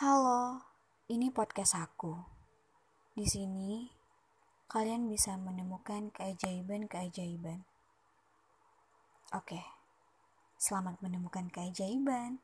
Halo, ini podcast aku. Di sini kalian bisa menemukan keajaiban-keajaiban. Oke, selamat menemukan keajaiban.